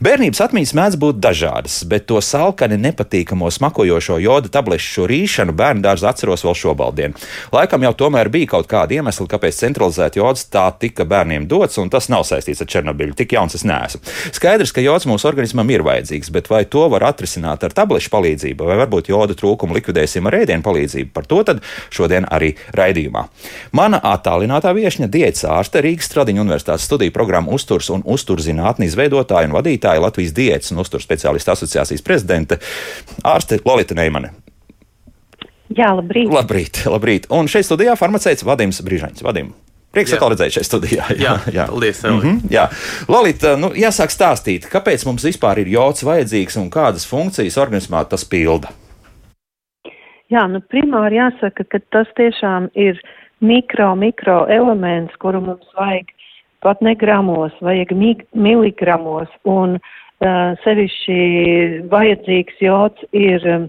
Bērnības atmiņas mēdz būt dažādas, bet to salkani nepatīkamo smakojošo joda tablešu rīšanu bērnu dārzā atceros vēl šobaldien. Laikam jau tomēr bija kaut kāda iemesla, kāpēc centralizēta jods tā tika bērniem dots, un tas nav saistīts ar Černobiļu. Tik jauns es neesmu. Skaidrs, ka jods mūsu organismam ir vajadzīgs, bet vai to var atrisināt ar tablešu palīdzību, vai varbūt joda trūkumu likvidēsim ar ēdienu palīdzību? Par to tad šodien arī raidījumā. Mana attālinātā viesņa diētas ārste Rīgas Stradiņa Universitātes studiju programmu uzturs un uzturs uzturzinātņu izveidotāja un vadītāja Latvijas diētas un uzturs speciālistu asociācijas prezidente ārste Lorita Neimane. Jā, labrīt. Labrīt, labrīt. Un šeit studijā farmaceits Vadims Brīžaņš. Vadim. Prieks atkal redzēt šeit studijā. Jā, jā, jā. paldies. Mm -hmm, jā. Lolita, nu, jāsāk stāstīt, kāpēc mums vispār ir jods vajadzīgs un kādas funkcijas organismā tas pilda? Jā, nu primāri jāsaka, ka tas tiešām ir mikro, mikro elements, kuru mums vajag pat ne gramos, vajag miligramos, un uh, sevišķi vajadzīgs jods ir um,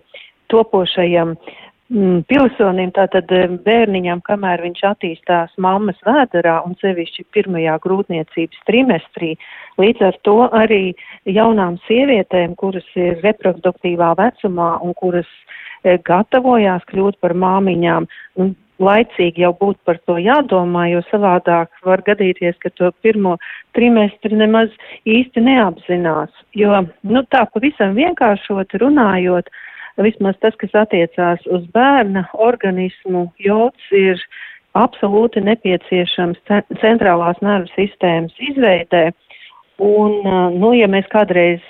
topošajam mm, pilsonim, tātad bērniņam, kamēr viņš attīstās mammas vēderā un sevišķi pirmajā grūtniecības trimestrī. Līdz ar to arī jaunām sievietēm, kuras ir reproduktīvā vecumā un kuras gatavojās kļūt par māmiņām, laicīgi jau būtu par to jādomā, jo savādāk var gadīties, ka to pirmo trimestri nemaz īsti neapzinās. Jo, nu tā pavisam vienkāršot runājot, vismaz tas, kas attiecās uz bērna organismu, jods ir absolūti nepieciešams centrālās nervu sistēmas izveidē. Un, nu, ja mēs kādreiz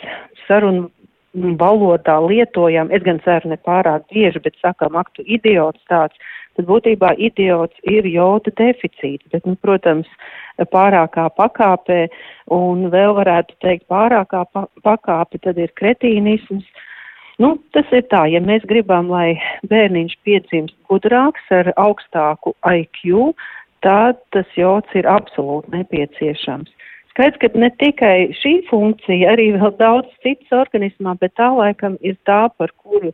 sarunu valodā lietojam, es gan ceru ne pārāk bieži, bet sakam, aktu idiots tāds, tad būtībā idiots ir joda deficīts, bet, nu, protams, pārākā pakāpē un vēl varētu teikt pārākā pa pakāpe, tad ir kretīnisms. Nu, tas ir tā, ja mēs gribam, lai bērniņš piedzimst gudrāks ar augstāku IQ, tad tas jods ir absolūti nepieciešams. Skaidrs, ka ne tikai šī funkcija, arī vēl daudz citas organismā, bet tā laikam ir tā, par kuru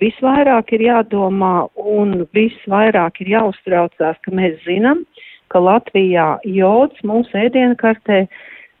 visvairāk ir jādomā un visvairāk ir jāuztraucās, ka mēs zinām, ka Latvijā jods mūsu ēdienkartē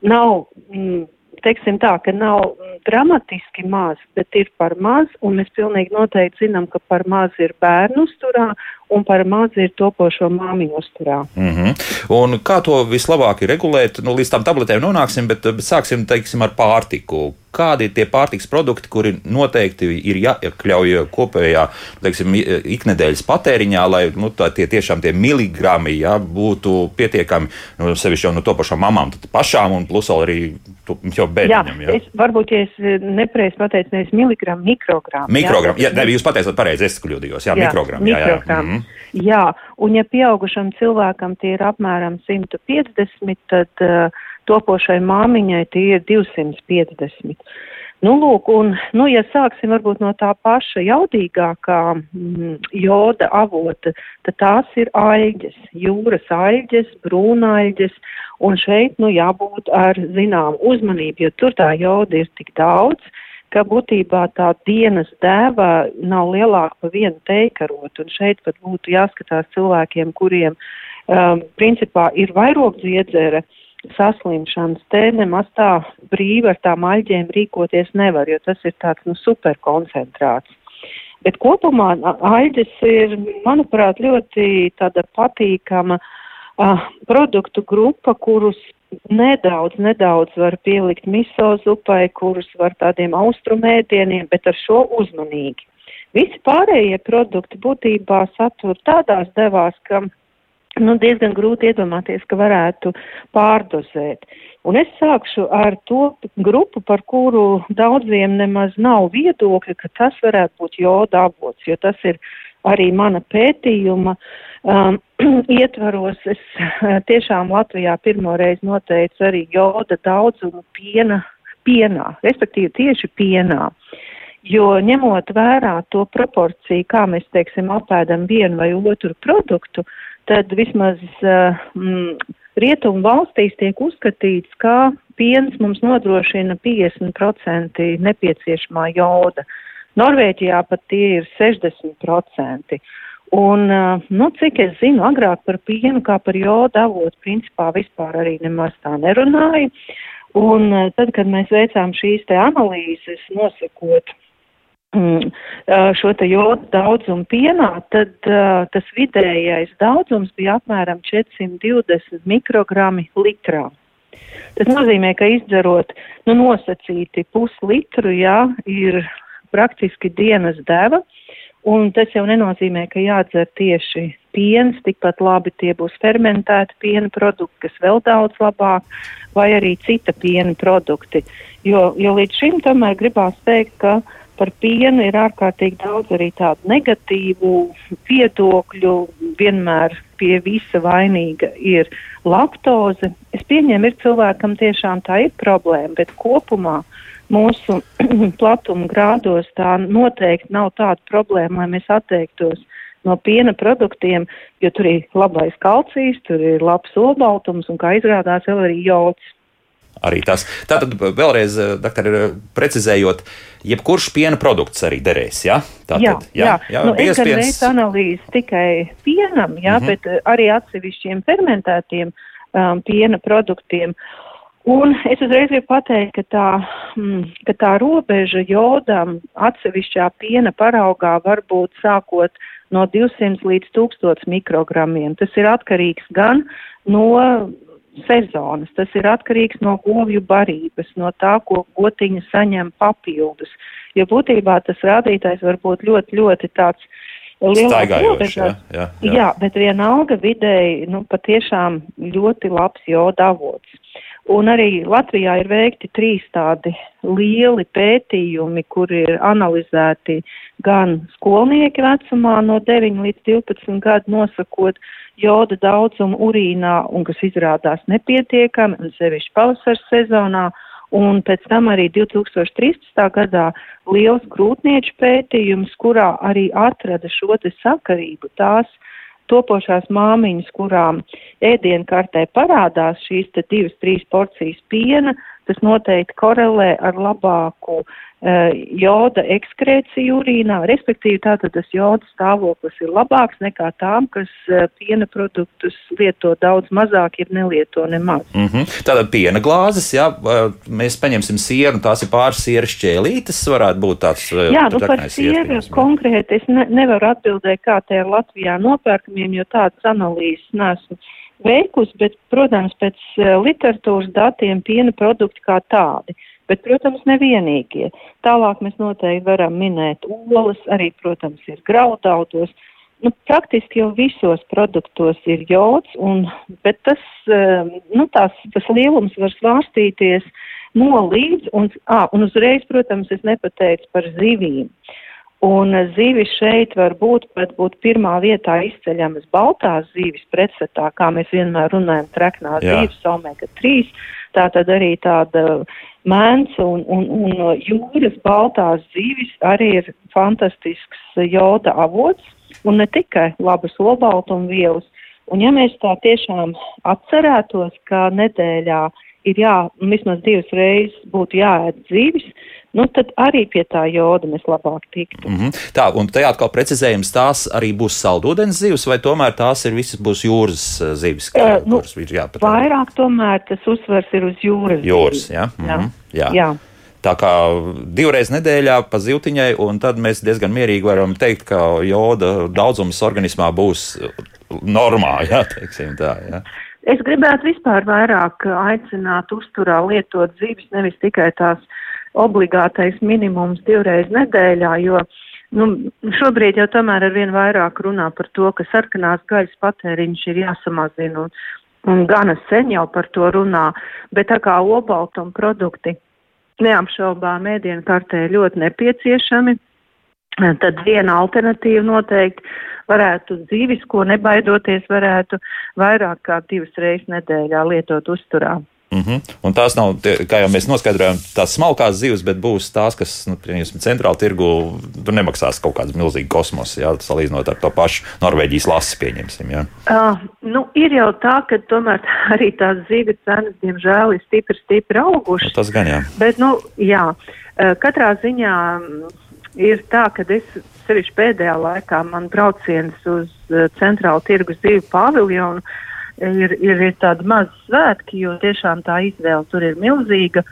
nav, mm, teiksim tā, ka nav mm, dramatiski maz, bet ir par maz, un mēs pilnīgi noteikti zinām, ka par maz ir bērnu uzturā un par maz ir topošo māmiņu uzturā. Mm -hmm. Un kā to vislabāk regulēt? Nu, līdz tam tabletēm nonāksim, bet, sāksim teiksim, ar pārtiku kādi ir tie pārtiks produkti, kuri noteikti ir jāiekļauj kopējā teiksim, iknedēļas patēriņā, lai nu, tā, tie tiešām tie miligrami ja, būtu pietiekami nu, sevišķi jau no to pašām mamām, pašām un plus arī jau bērniem. Jā, ja. es, varbūt, ja es nepareizi pateicu, nevis miligramu, mikrogramu. Mikrogramu, jā, jā ne, jūs pateicāt pareizi, es kļūdījos, jā, jā mikrogramu. Jā, jā, jā. Mm -hmm. Jā, un ja pieaugušam cilvēkam tie ir apmēram 150, tad uh, topošai māmiņai tie ir 250. Nu, lūk, un, nu, ja sāksim varbūt no tā paša jaudīgākā mm, joda avota, tad tās ir aļģes, jūras aļģes, brūnaļģes, un šeit, nu, jābūt ar zinām uzmanību, jo tur tā joda ir tik daudz, ka būtībā tā dienas dēva nav lielāka pa vienu teikarotu, un šeit pat būtu jāskatās cilvēkiem, kuriem, um, principā, ir vairogdziedzere, saslimšanas, te nemaz tā brīvi ar tām aļģēm rīkoties nevar, jo tas ir tāds nu, superkoncentrāts. Bet kopumā aļģes ir, manuprāt, ļoti tāda patīkama uh, produktu grupa, kurus nedaudz, nedaudz var pielikt miso zupai, kurus var tādiem austrumēdieniem, bet ar šo uzmanīgi. Visi pārējie produkti būtībā satur tādās devās, ka nu, diezgan grūti iedomāties, ka varētu pārdozēt. Un es sākšu ar to grupu, par kuru daudziem nemaz nav viedokļa, ka tas varētu būt joda avots, jo tas ir arī mana pētījuma um, ietvaros. Es uh, tiešām Latvijā pirmoreiz noteicu arī joda daudzumu piena, pienā, respektīvi tieši pienā. Jo ņemot vērā to proporciju, kā mēs, teiksim, apēdam vienu vai otru produktu, uh, tad vismaz mm, rietumu valstīs tiek uzskatīts, ka piens mums nodrošina 50% nepieciešamā joda. Norvēģijā pat tie ir 60%. Un, nu, cik es zinu, agrāk par pienu kā par jodu avotu principā vispār arī nemaz tā nerunāju. Un tad, kad mēs veicām šīs te analīzes, nosakot mm, šo te jodu daudzumu pienā, tad uh, tas vidējais daudzums bija apmēram 420 mikrogrami litrā. Tas nozīmē, ka izdzerot nu, nosacīti puslitru, jā, ir praktiski dienas deva. Un tas jau nenozīmē, ka jādzer tieši piens, tikpat labi tie būs fermentēti piena produkti, kas vēl daudz labāk, vai arī cita piena produkti. Jo, jo līdz šim tomēr gribās teikt, ka par pienu ir ārkārtīgi daudz arī tādu negatīvu viedokļu. Vienmēr pie visa vainīga ir laktoze. Es pieņemu, ir cilvēkam tiešām tā ir problēma, bet kopumā mūsu platuma grādos tā noteikti nav tāda problēma, lai mēs atteiktos no piena produktiem, jo tur ir labais kalcijs, tur ir labs olbaltums un, kā izrādās, vēl arī jods. Arī tas. Tātad, vēlreiz, doktor, precizējot, jebkurš piena produkts arī derēs. Ja? Tātad, jā, jā, jā. jā nu, es gan veicu analīzi tikai pienam, jā, mm -hmm. bet arī atsevišķiem fermentētiem um, piena produktiem. Uh, Un es uzreiz gribu pateikt, ka tā, mm, ka tā robeža jodam atsevišķā piena paraugā var būt sākot no 200 līdz 1000 mikrogramiem. Tas ir atkarīgs gan no sezonas, tas ir atkarīgs no govju barības, no tā, ko gotiņa saņem papildus. Jo būtībā tas rādītājs var būt ļoti, ļoti tāds Staigājoši, jā, jā, jā. jā, bet vienalga vidēji, nu, patiešām ļoti labs joda avots. Un arī Latvijā ir veikti trīs tādi lieli pētījumi, kur ir analizēti gan skolnieki vecumā no 9 līdz 12 gadu nosakot joda daudzumu urīnā, un kas izrādās nepietiekami, un sevišķi pavasars sezonā, un pēc tam arī 2013. gadā liels grūtnieču pētījums, kurā arī atrada šo te sakarību tās topošās māmiņas, kurām ēdienkartē parādās šīs te divas, trīs porcijas piena, tas noteikti korelē ar labāku uh, joda ekskrēciju urīnā, respektīvi tātad tas joda stāvoklis ir labāks nekā tām, kas uh, piena produktus lieto daudz mazāk, ja nelieto nemaz. Mm -hmm. Tātad piena glāzes, jā, mēs paņemsim sieru, tās ir pāris sieras šķēlītes, varētu būt tāds. Jā, nu par sieru konkrēti es ne, nevaru atbildēt, kā te ir Latvijā nopērkamiem, jo tādas analīzes neesmu veikusi, bet, protams, pēc literatūras datiem piena produkti kā tādi. Bet, protams, nevienīgie. Tālāk mēs noteikti varam minēt olas, arī, protams, ir graudautos. Nu, praktiski jau visos produktos ir jods, un, bet tas, nu, tās, tas lielums var svārstīties no līdz, un, à, un uzreiz, protams, es nepateicu par zivīm. Uh, Un zivis šeit var būt pat būt pirmā vietā izceļamas baltās zivis pretstatā, kā mēs vienmēr runājam, treknā zivis, omega 3. Tā tad arī tāda mēns un, un, un jūras baltās zivis arī ir fantastisks joda avots un ne tikai labas olbaltumvielas. Un ja mēs tā tiešām atcerētos, ka nedēļā ir jā, vismaz divas reizes būtu jāēd zivis, nu tad arī pie tā joda mēs labāk tiktu. Mm -hmm. Tā, un tajā atkal precizējums, tās arī būs saldūdens zivs, vai tomēr tās ir visas būs jūras eh, zivis? Kā, uh, nu, jāpatrā. vairāk tomēr tas uzsvers ir uz jūras. Jūras, jā. Mm -hmm. jā. jā. Tā kā divreiz nedēļā pa zīltiņai, un tad mēs diezgan mierīgi varam teikt, ka joda daudzums organismā būs normā, jā, teiksim tā. Jā. Es gribētu vispār vairāk aicināt uzturā lietot zivis, nevis tikai tās obligātais minimums divreiz nedēļā, jo nu, šobrīd jau tomēr ar vien vairāk runā par to, ka sarkanās gaļas patēriņš ir jāsamazina un, un gana sen jau par to runā, bet tā kā obaltuma produkti neapšaubām ēdienu kartē ļoti nepieciešami, tad viena alternatīva noteikti varētu dzīvis, ko nebaidoties varētu vairāk kā divas reizes nedēļā lietot uzturā. Mm -hmm. Un tās nav, kā jau mēs noskaidrojām, tās smalkās zivs, bet būs tās, kas, nu, piemēram, centrāla tirgu, tur nemaksās kaut kāds milzīgs kosmos, jā, salīdzinot ar to pašu Norvēģijas lasu, pieņemsim. Jā. Uh, nu, ir jau tā, ka tomēr arī tās zivs cenas, diemžēl, ir stipri, stipri augušas. Nu, tas gan jā. Bet, nu, jā, katrā ziņā ir tā, ka es sevišķi pēdējā laikā man brauciens uz uh, centrālu tirgus dzīvu paviljonu ir, ir, ir tādi mazi svētki, jo tiešām tā izvēle tur ir milzīga.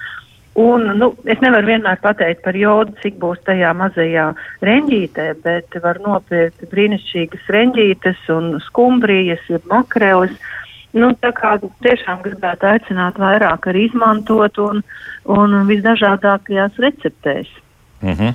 Un, nu, es nevaru vienmēr pateikt par jodu, cik būs tajā mazajā reņģītē, bet var nopirkt brīnišķīgas reņģītes un skumbrijas, ir makreles. Nu, tā kā tiešām gribētu aicināt vairāk arī izmantot un, un visdažādākajās receptēs. Mm -hmm.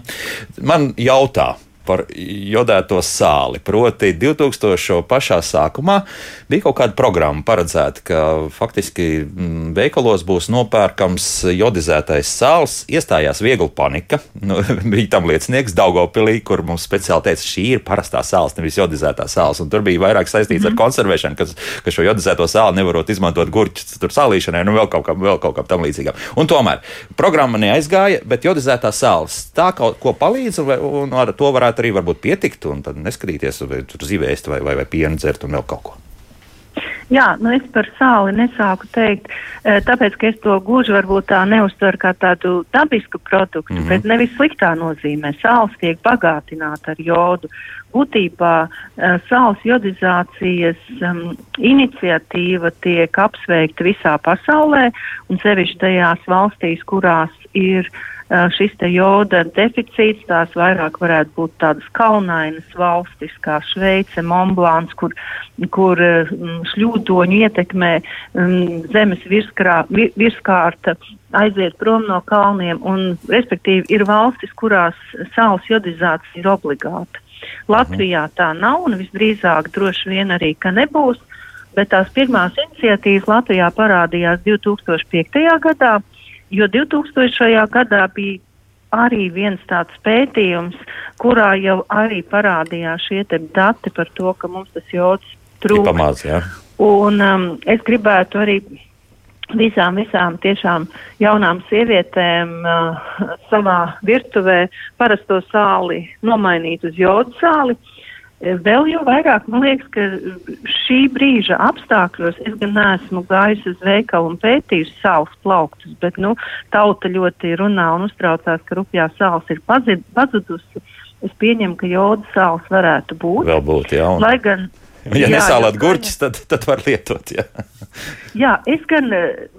Man jautā, par jodēto sāli. Proti, 2000. pašā sākumā bija kaut kāda programma paredzēta, ka faktiski mm, veikalos būs nopērkams jodizētais sāls. Iestājās viegla panika. Nu, bija tam liecinieks Daugopilī, kur mums speciāli teica, šī ir parastā sāls, nevis jodizētā sāls. Un tur bija vairāk saistīts mm -hmm. ar mhm. konservēšanu, kas, ka šo jodizēto sāli nevarot izmantot gurķu tur sālīšanai, nu vēl kaut kam, vēl kaut kam tam līdzīgam. Un tomēr programma neaizgāja, bet jodizētā sāls tā kaut ko palīdz, un, un ar to varētu varētu arī varbūt pietikt un tad neskatīties, vai tur zivēst vai, vai, vai pienu dzert un vēl kaut ko. Jā, nu es par sāli nesāku teikt, e, tāpēc, ka es to gluži varbūt tā neuztveru kā tādu dabisku produktu, mm -hmm. bet nevis sliktā nozīmē. Sāls tiek bagātināta ar jodu. Būtībā e, sāls jodizācijas um, iniciatīva tiek apsveikta visā pasaulē un sevišķi tajās valstīs, kurās ir uh, šis te joda deficīts, tās vairāk varētu būt tādas kalnainas valstis kā Šveice, Monblāns, kur, kur šļūdoņu ietekmē zemes virskrā, virskārta aiziet prom no kalniem, un respektīvi ir valstis, kurās saules jodizācija ir obligāta. Latvijā tā nav, un visdrīzāk droši vien arī, ka nebūs, bet tās pirmās iniciatīvas Latvijā parādījās 2005. gadā jo 2000. gadā bija arī viens tāds pētījums, kurā jau arī parādījās šie dati par to, ka mums tas jods trūkst. Pamāc, ja. Un um, es gribētu arī visām, visām tiešām jaunām sievietēm uh, savā virtuvē parasto sāli nomainīt uz jodu sāli. Uh, Vēl jau vairāk man liekas, ka šī brīža apstākļos es gan neesmu gājusi uz veikalu un pētījusi sāls plauktus, bet nu, tauta ļoti runā un uztraucās, ka rupjā sāls ir pazudusi. Es pieņemu, ka joda sāls varētu būt. Vēl būt, jā. Un... Lai gan Ja nesālāt gurķus, tad, tad var lietot. Jā. jā, es gan,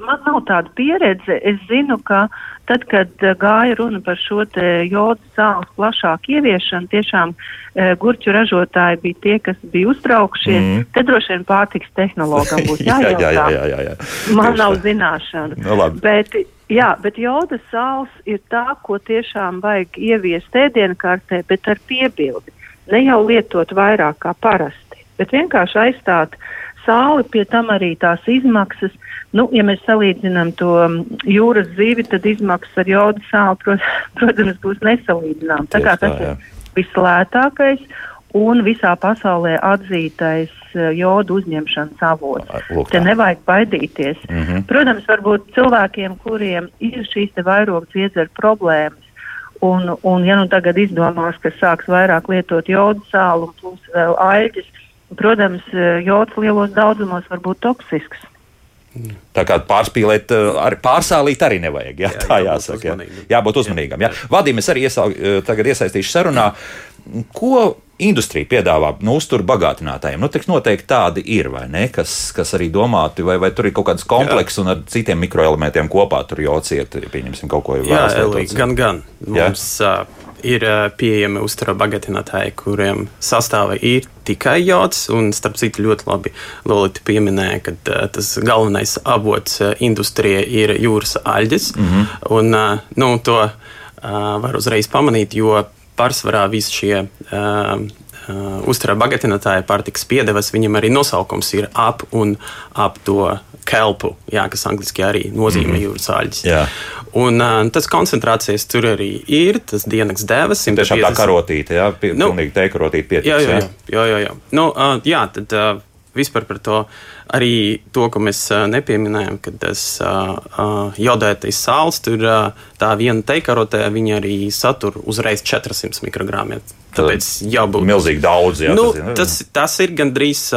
man nav tāda pieredze. Es zinu, ka tad, kad eh, gāja runa par šo jodu sāls plašāku ieviešanu, tiešām e, gurķu ražotāji bija tie, kas bija uztraukšies. Mm. Te droši vien pārtiks tehnologam būs jājautā. jā, jā, jā, jā, jā. Man Tieši nav tā. zināšana. No, nu, labi. bet, jā, bet joda sāls ir tā, ko tiešām vajag ieviest ēdienu kartē, bet ar piebildi. Ne jau lietot vairāk kā parasti, bet vienkārši aizstāt sāli, pie tam arī tās izmaksas. Nu, ja mēs salīdzinām to jūras zīvi, tad izmaksas ar jodu sāli, protams, būs nesalīdzināmas. Tā kā tas ir vislētākais un visā pasaulē atzītais jodu uzņemšanas avots. Te nevajag baidīties. Mm -hmm. Protams, varbūt cilvēkiem, kuriem ir šīs vairogas iedzer problēmas, un, un ja nu tagad izdomās, ka sāks vairāk lietot jodu sālu un plus vēl aļģis, Protams, eh, jods lielos daudzumos var būt toksisks. Tā kā pārspīlēt, eh, ar, pārsālīt arī nevajag. Jā, jā tā jāsaka. Jā. Jābūt uzmanīgam. Jā. Jā. Vadījumi es arī iesau, tagad iesaistīšu sarunā. Ko industrija piedāvā nu, uzturu bagātinātājiem? Nu, noteikti tādi ir, vai ne? Kas, kas arī domāti, vai, vai tur ir kaut kāds komplekss un ar citiem mikroelementiem kopā tur jociet, pieņemsim kaut ko tādu. Jā, Elī, gan, gan. Mums, jā? Ir pieejami uzturu bagātinātāji, kuriem sastāvā ir tikai jods. Un, starp citu, ļoti labi Lorita pieminēja, ka uh, tas galvenais avots uh, industrijai ir jūras aļģis. Mm -hmm. un, uh, nu, to uh, var uzreiz pamanīt, jo pārsvarā visi šie. Uh, Uh, uzturā bagātinātāja pārtikas piedevas, viņam arī nosaukums ir ap un ap to kelpu, jā, kas angļuiski arī nozīmē mm -hmm. jūras. Jā. Un uh, tas koncentrācijas tur arī ir, tas dienas devas. Tiešām tā karotīte, jā, nu, pilnīgi te karotīte pietiks. Jā, jā, jā. jā, jā, jā. Nu, uh, jā tad uh, vispār par to arī to, ko mēs nepieminējām, ka tas jodētais sāls, tur tā viena teikarotē, viņa arī satur uzreiz 400 mikrogramiem. Tāpēc jābūt milzīgi daudz. Jā, nu, tas, tas, tas ir gandrīz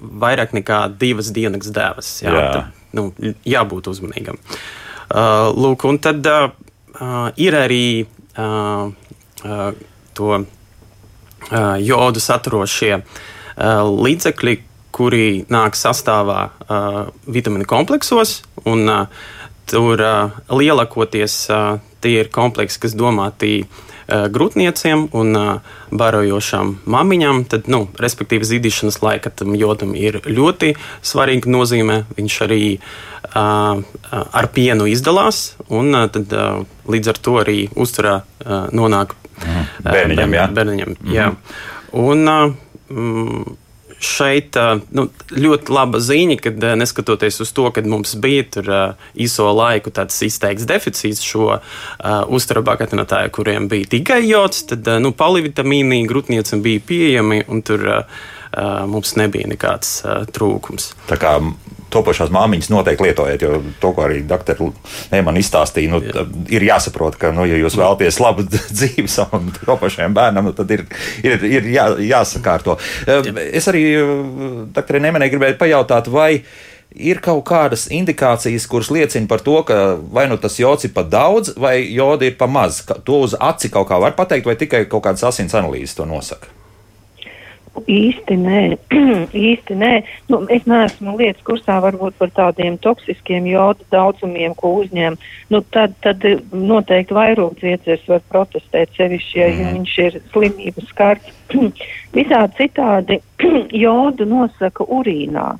vairāk nekā divas dienas dēvas. Jā, jā. Tad, nu, jābūt uzmanīgam. Lūk, un tad ir arī. To jodu saturošie līdzekļi, kuri nāk sastāvā vitamīnu kompleksos. Un, tur lielākoties tie ir kompleksi, kas domāti grūtniecēm un barojošām mamiņām. Tad, nu, respektīvi, zīdīšanas laika tam jodam ir ļoti svarīga nozīme. Viņš arī uh, ar pienu izdalās, un uh, tad, uh, līdz ar to arī uzturā uh, nonāk mm. bērniņam. Jā. bērniņam mm. jā. Un, uh, šeit nu, ļoti laba ziņa, ka neskatoties uz to, ka mums bija tur īso laiku tāds izteikts deficīts šo uzturu bagātinātāju, kuriem bija tikai jods, tad nu, polivitamīni grūtniecim bija pieejami un tur uh, mums nebija nekāds uh, trūkums. Tā kā topošās māmiņas noteikti lietojiet, jo to, ko arī doktori man izstāstīja, nu, Jā. ir jāsaprot, ka, nu, ja jūs vēlaties labu dzīvi savam topošajam bērnam, nu, tad ir, ir, ir jā, jāsakārto. Jā. Es arī doktorai Nemenē gribēju pajautāt, vai ir kaut kādas indikācijas, kuras liecina par to, ka vai nu tas jods ir par daudz, vai joda ir par maz. To uz aci kaut kā var pateikt, vai tikai kaut kādas asins analīzes to nosaka. Īsti nē, īsti nē. Nu, es neesmu lietas kursā varbūt par tādiem toksiskiem jodu daudzumiem, ko uzņem. Nu, tad, tad noteikti vairāk dziedzers var protestēt sevišķi, ja mm. viņš ir slimības skarts. Visādi citādi jodu nosaka urīnā.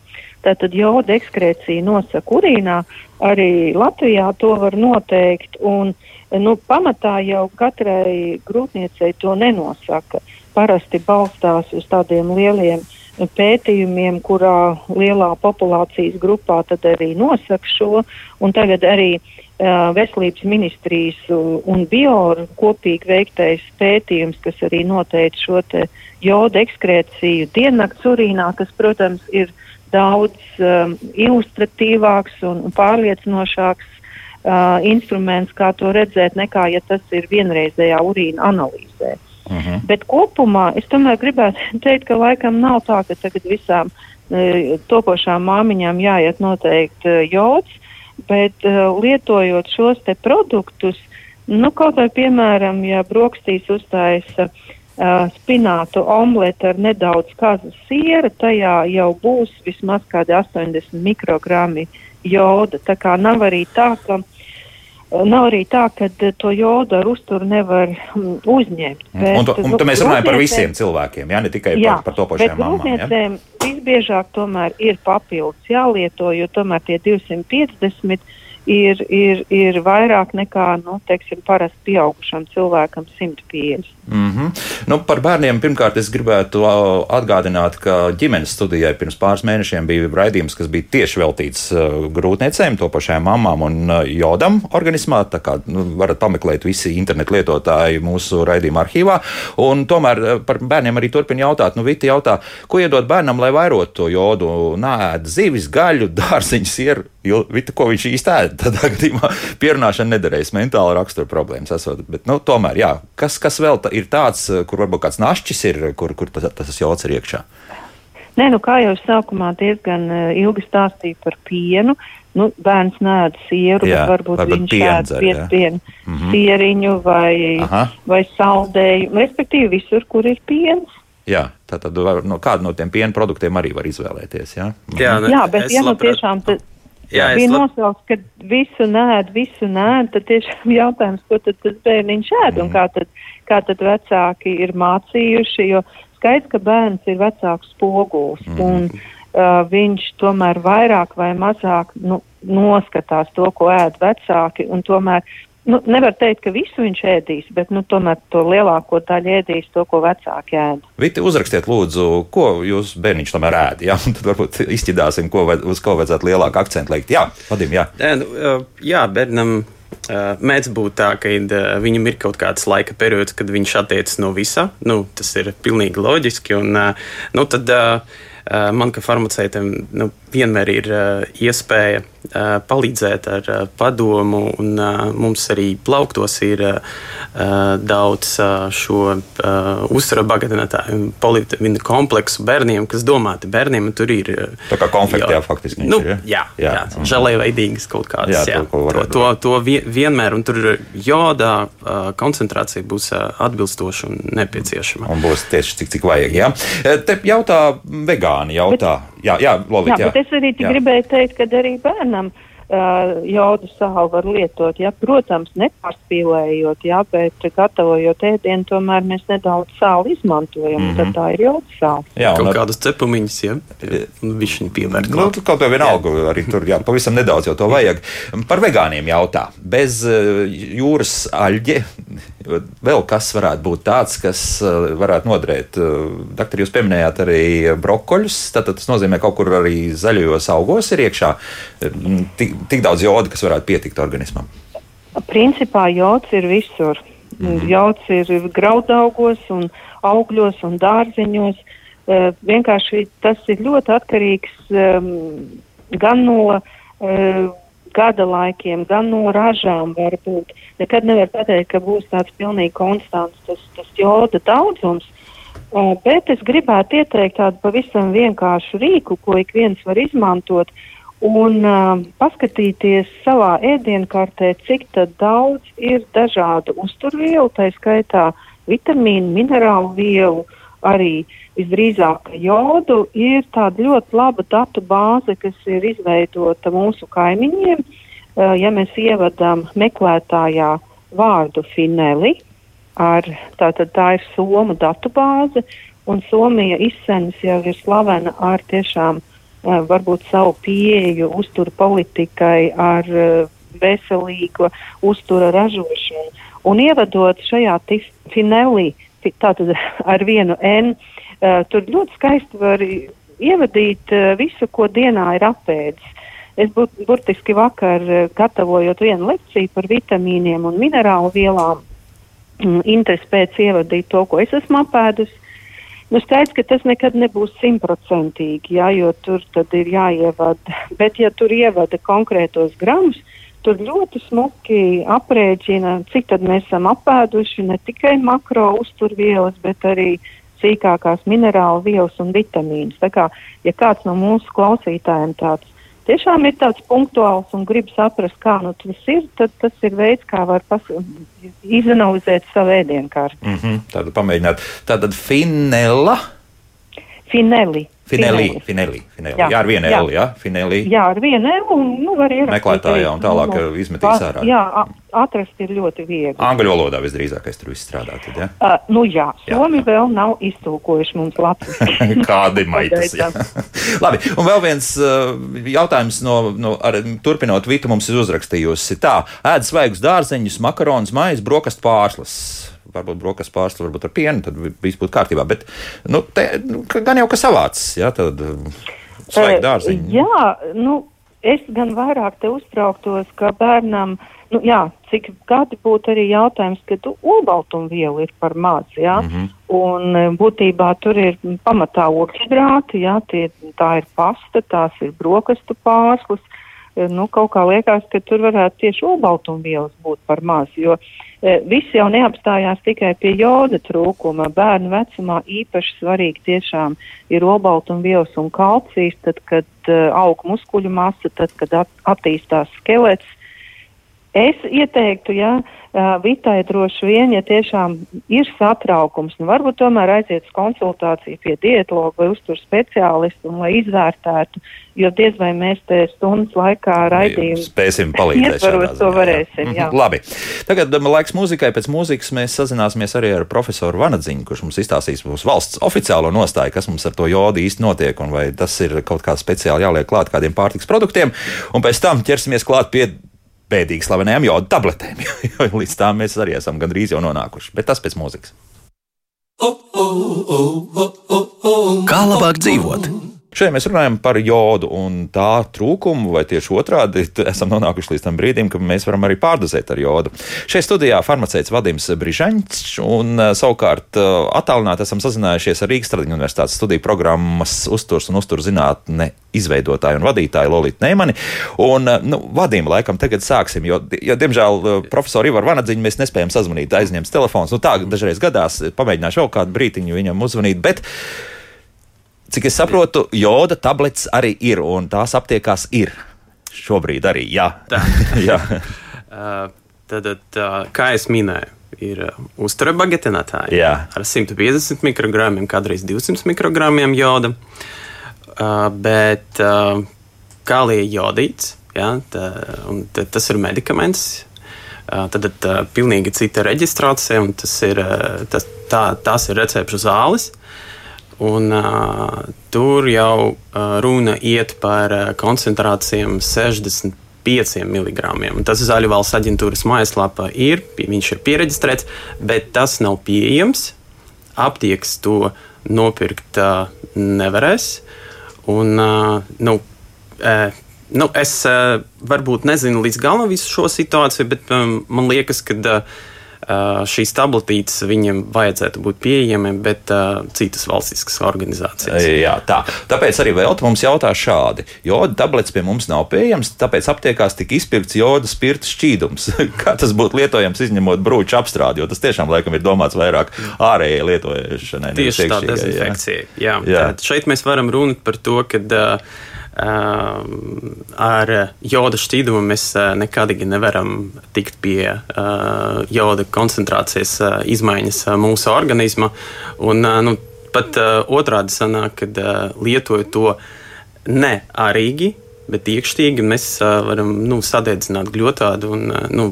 Tātad joda ekskrēcija nosaka urīnā, arī Latvijā to var noteikt, un nu, pamatā jau katrai grūtniecei to nenosaka. Parasti balstās uz tādiem lieliem pētījumiem, kurā lielā populācijas grupā tad arī nosaka šo, un tagad arī uh, Veselības ministrijas un bioru kopīgi veiktais pētījums, kas arī noteica šo te joda ekskrēciju diennakts urīnā, kas, protams, ir daudz um, ilustratīvāks un pārliecinošāks uh, instruments, kā to redzēt, nekā ja tas ir vienreizējā urīna analīzē. Uh mhm. -huh. Bet kopumā es tomēr gribētu teikt, ka laikam nav tā, ka tagad visām e, topošām māmiņām jāiet noteikti e, jods, bet e, lietojot šos te produktus, nu kaut vai piemēram, ja brokstīs uzstājas e, spinātu omleti ar nedaudz kazas siera, tajā jau būs vismaz kādi 80 mikrogrami joda. Tā kā nav arī tā, ka Nav arī tā, ka eh, to jodu ar uzturu nevar mm, uzņemt. Mm. Bet, un, to, un to mēs runājam par visiem cilvēkiem, jā, ne tikai jā, par, par to pašiem mamām. Visbiežāk tomēr ir papildus jālieto, jo tomēr tie 250 ir, ir, ir vairāk nekā nu, teiksim, parasti pieaugušam cilvēkam 150. Mm -hmm. nu, par bērniem pirmkārt es gribētu atgādināt, ka ģimenes studijai pirms pāris mēnešiem bija raidījums, kas bija tieši veltīts grūtniecēm, to pašām mamām un jodam organismā. Tā kā nu, varat pameklēt visi internetu lietotāji mūsu raidījuma arhīvā. Un tomēr par bērniem arī turpina jautāt. Nu, Viti jautā, ko iedot bērnam, lai vairotu to jodu? Nē, zivis, gaļu, dārziņus, ir, Vita, ko viņš īsti ēd? Tādā gadījumā pierunāšana nederēs, mentāla rakstura problēmas esot. Bet, nu, tomēr, jā, kas, kas vēl tā, ir tāds, kur varbūt kāds našķis ir, kur, kur tas, tas jods ir iekšā? Nē, nu, kā jau sākumā diezgan uh, ilgi stāstīja par pienu, nu, bērns nēd sieru, jā, bet varbūt, varbūt viņš ēd pienu, mm -hmm. sieriņu vai, Aha. vai saldējumu, respektīvi visur, kur ir piens. Jā, tā tad no, kādu no tiem piena produktiem arī var izvēlēties. Jā, mhm. jā, ne, jā bet ja nu tiešām. Tad, Jā, bija lab... nosaukts, ka visu nēd, visu nēd, tad tiešām jautājums, ko tad tas bērniņš ēd un mm. kā tad, kā tad vecāki ir mācījuši, jo skaidrs, ka bērns ir vecāks spoguls mm. un uh, viņš tomēr vairāk vai mazāk nu, noskatās to, ko ēd vecāki un tomēr nu, nevar teikt, ka visu viņš ēdīs, bet nu, tomēr to lielāko daļu ēdīs to, ko vecāki ēd. Viti, uzrakstiet, lūdzu, ko jūs bērniņš tomēr ēd. Jā, un tad varbūt izķidāsim, ko, uz ko vajadzētu lielāku akcentu likt. Jā, Vadim, jā. Nu, jā, bērnam. Mēdz būt tā, ka viņam ir kaut kāds laika periods, kad viņš attiecas no visa. Nu, tas ir pilnīgi loģiski. Un, nu, tad, man kā farmaceitam nu, vienmēr ir iespēja palīdzēt ar padomu, un mums arī plauktos ir daudz šo uzturu bagātinātāju polivitamīnu kompleksu bērniem, kas domāti bērniem. Tur ir tā kā konfektē, faktiski. Nu, ir, ja? Jā, jā, jā. jā. žēlēveidīgas kaut kādas. Jā, jā. To, to, to vienmēr, un tur jodā koncentrācija būs atbilstoša un nepieciešama. Un būs tieši cik, cik vajag. Ja? Te jautā vegāni, jautā. Bet, jā, jā, Lovit, jā, jā. Bet es arī gribēju teikt, ka arī bērnam uh, jodu sāli var lietot. Ja? Protams, nepārspīlējot, ja? bet gatavojot ēdienu, tomēr mēs nedaudz sāli izmantojam. Mm -hmm. Tad tā ir jodu sāla. Jā, kaut ar... kādas cepumiņas, ja viņš viņu pievērst. Nu, kaut kā vienalga, jā. arī tur jā, pavisam nedaudz jau to vajag. Par vegāniem jautā. Bez uh, jūras aļģe vēl kas varētu būt tāds, kas uh, varētu noderēt. Doktor, jūs pieminējāt arī brokoļus. Tātad tas nozīmē, ka kaut kur arī zaļajos augos ir iekšā tik, tik daudz joda, kas varētu pietikt organismam? Principā jods ir visur. Mm -hmm. Jods ir graudaugos, un augļos un dārzeņos. Vienkārši tas ir ļoti atkarīgs um, gan no gada laikiem, gan no ražām. Varbūt. Nekad nevar pateikt, ka būs tāds pilnīgi konstants tas, tas joda daudzums. Bet es gribētu ieteikt tādu pavisam vienkāršu rīku, ko ik viens var izmantot. Un uh, paskatīties savā ēdienkartē, cik daudz ir dažādu uzturvielu, tā skaitā vitamīnu, minerālu vielu, arī visdrīzāk jodu, ir tāda ļoti laba datu bāze, kas ir izveidota mūsu kaimiņiem. Uh, ja mēs ievadām meklētājā vārdu fineli, ar, tātad tā ir Somu datu bāze, un Somija izsenis jau ir slavena ar tiešām uh, varbūt savu pieeju uzturu politikai ar veselīgu uztura ražošanu. Un ievadot šajā finelī, tātad ar vienu N, tur ļoti skaisti var ievadīt visu, ko dienā ir apēdis. Es būt, burtiski vakar, gatavojot vienu lekciju par vitamīniem un minerālu vielām, mm, interesi pēc ievadīt to, ko es esmu apēdusi Nu, skaidrs, ka tas nekad nebūs simtprocentīgi, jā, jo tur ir jāievada. Bet, ja tur ievada konkrētos gramus, tur ļoti smuki aprēķina, cik tad mēs esam apēduši ne tikai makro uzturvielas, bet arī sīkākās minerālu vielas un vitamīnas. Tā kā, ja kāds no mūsu klausītājiem tāds tiešām ir tāds punktuāls un grib saprast, kā nu tas ir, tad tas ir veids, kā var izanalizēt savu ēdienkārtu. Mm -hmm, tādu pamēģināt. Tātad finela. Fineli. Finelī, finelī, finelī. Jā, jā, ar vienu L, jā, finelī. Jā, ar vienu L, un, nu, var ierakstīt. Meklētājā un tālāk no, izmetīs ārā. Jā, atrast ir ļoti viegli. Angļu valodā visdrīzākais tur viss strādā, tad, jā? Uh, nu jā, Somi jā, jā. vēl nav iztulkojuši mums Latvijas. Kādi maitas, jā. Labi, un vēl viens uh, jautājums no, no ar, turpinot, Vita mums ir uzrakstījusi tā, ēd svaigus dārzeņus, makaronus, maizi, brokastu pārslas varbūt brokastu pārslu, varbūt ar pienu, tad viss būtu kārtībā. Bet nu, te, nu, gan jau ka savāds, ja tad svaigi dārziņi. Jā, nu, es gan vairāk te uztrauktos, ka bērnam. Nu, jā, cik gadi būtu arī jautājums, ka olbaltumvielu ir par maz. Ja? Mm -hmm. Un būtībā tur ir pamatā ogļhidrāti, ja? Tie, tā ir pasta, tās ir brokastu pārslas. Nu, kaut kā liekas, ka tur varētu tieši olbaltumvielas būt par maz. Jo uh, E, viss jau neapstājās tikai pie joda trūkuma. Bērnu vecumā īpaši svarīgi tiešām ir obaltumvielas un kalcijs, tad, kad uh, aug muskuļu masa, tad, kad at attīstās skelets. Es ieteiktu, ja Vitai droši vien, ja tiešām ir satraukums, nu varbūt tomēr aiziet uz konsultāciju pie dietologa vai uztur speciālistu lai izvērtētu, jo diez vai mēs te stundas laikā raidījumu spēsim palīdzēt. Ietvaros to varēsim, jā. jā. Mhm, labi. Tagad um, laiks muzikai. Pēc mūzikas mēs sazināsimies arī ar profesoru Vanadziņu, kurš mums izstāstīs mūsu valsts oficiālo nostāju, kas mums ar to jodu īsti notiek un vai tas ir kaut kā speciāli jāliek klāt kādiem pārtiks produktiem. Un pēc tam ķersimies klāt pie bēdīgi slavenajām jodu tabletēm, jo līdz tām mēs arī esam gandrīz jau nonākuši. Bet tas pēc mūzikas. Kā labāk dzīvot? Šeit mēs runājam par jodu un tā trūkumu, vai tieši otrādi esam nonākuši līdz tam brīdim, ka mēs varam arī pārdozēt ar jodu. Šeit studijā farmaceits Vadims Brižaņš un savukārt attālināti esam sazinājušies ar Rīgas Tradiņu universitātes studiju programmas uzturs un uzturzinātne izveidotāju un vadītāju Lolītu Neimani. Un, nu, Vadim, laikam tagad sāksim, jo, jo diemžēl, profesoru Ivaru Vanadziņu mēs nespējam sazvanīt, aizņemt telefons. Nu, tā dažreiz gadās, pamēģināšu vēl kādu brītiņu viņam uzvanīt, bet cik es saprotu, joda tablets arī ir, un tās aptiekās ir. Šobrīd arī, jā. Tā. jā. Uh, tad, uh, kā jau minēju, ir uh, uztura bagetinātāji Jā. ar 150 mikrogramiem, kādreiz 200 mikrogramiem joda. Uh, bet uh, kālija jodīts, ja, tā, un tā, tas ir medikaments. Uh, tad ir pilnīgi cita reģistrācija, un tas ir, uh, tas, tā, tās ir recepšu zāles. Un, uh, tur jau uh, runa iet par uh, koncentrācijām 65 mg. Tas Zaļu valsts aģentūras mājaslapā ir, viņš ir pieregistrēts, bet tas nav pieejams. Aptiekas to nopirkt uh, nevarēs. Un, uh, nu, uh, nu, es uh, varbūt nezinu līdz galam visu šo situāciju, bet um, man liekas, ka uh, šīs tabletītes viņiem vajadzētu būt pieejamiem, bet uh, citas valstiskas organizācijas. Jā, tā. Tāpēc arī vēl mums jautā šādi. Joda tablets pie mums nav pieejams, tāpēc aptiekās tika izpirkts joda spirta šķīdums. Kā tas būtu lietojams, izņemot brūču apstrādi, jo tas tiešām laikam ir domāts vairāk ārējai lietošanai. Tieši tā dezinfekcija. Jā. Jā. Jā. Šeit mēs varam runāt par to, ka uh, ar joda šķīdumu mēs uh, nekādīgi nevaram tikt pie uh, joda koncentrācijas uh, izmaiņas mūsu organismā. Un, nu, pat otrādi sanāk, kad lietoju to ne arīgi, bet iekšķīgi mēs varam nu, sadedzināt gļotādu un nu,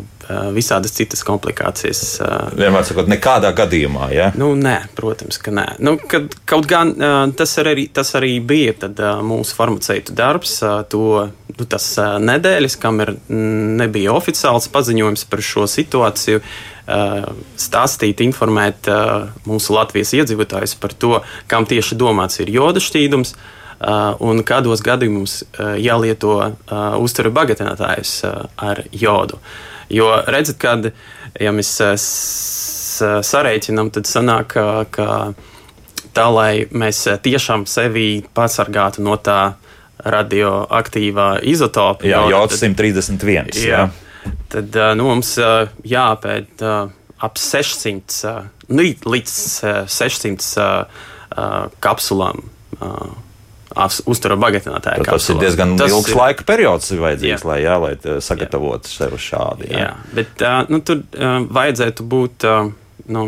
visādas citas komplikācijas. Uh, Vienmēr sakot, nekādā gadījumā. Ja? Nu, nē, protams, ka nē. Nu, kad, kaut gan uh, tas arī, tas arī bija tad, uh, mūsu farmaceitu darbs, uh, to nu, tas uh, nedēļas, kamēr mm, nebija oficiāls paziņojums par šo situāciju. Uh, stāstīt, informēt uh, mūsu Latvijas iedzīvotājus par to, kam tieši domāts ir joda šķīdums, uh, un kādos gadījumos uh, jālieto uh, uzturu bagatelētājus uh, ar jodu. Jo redzat, kad ja mēs uh, s- sarēķinām, tad sanāk, ka, ka tā, lai mēs tiešām sevi pasargātu no tā radioaktīvā izotopa, Jā, jods 131. Jā. Jā. Tad nu, mums jāpēta ap 600 uh, līdz, līdz uh, 600 uh, uh, kapsulām. Uzturu bagatinātāju. Tad Tas ir diezgan tas ilgs ir... laika periods, vajadzīgs, Jā. lai, jā, lai uh, sagatavotu sev uz šādu. Jā, bet uh, nu, tur uh, vajadzētu būt. Uh, Nu,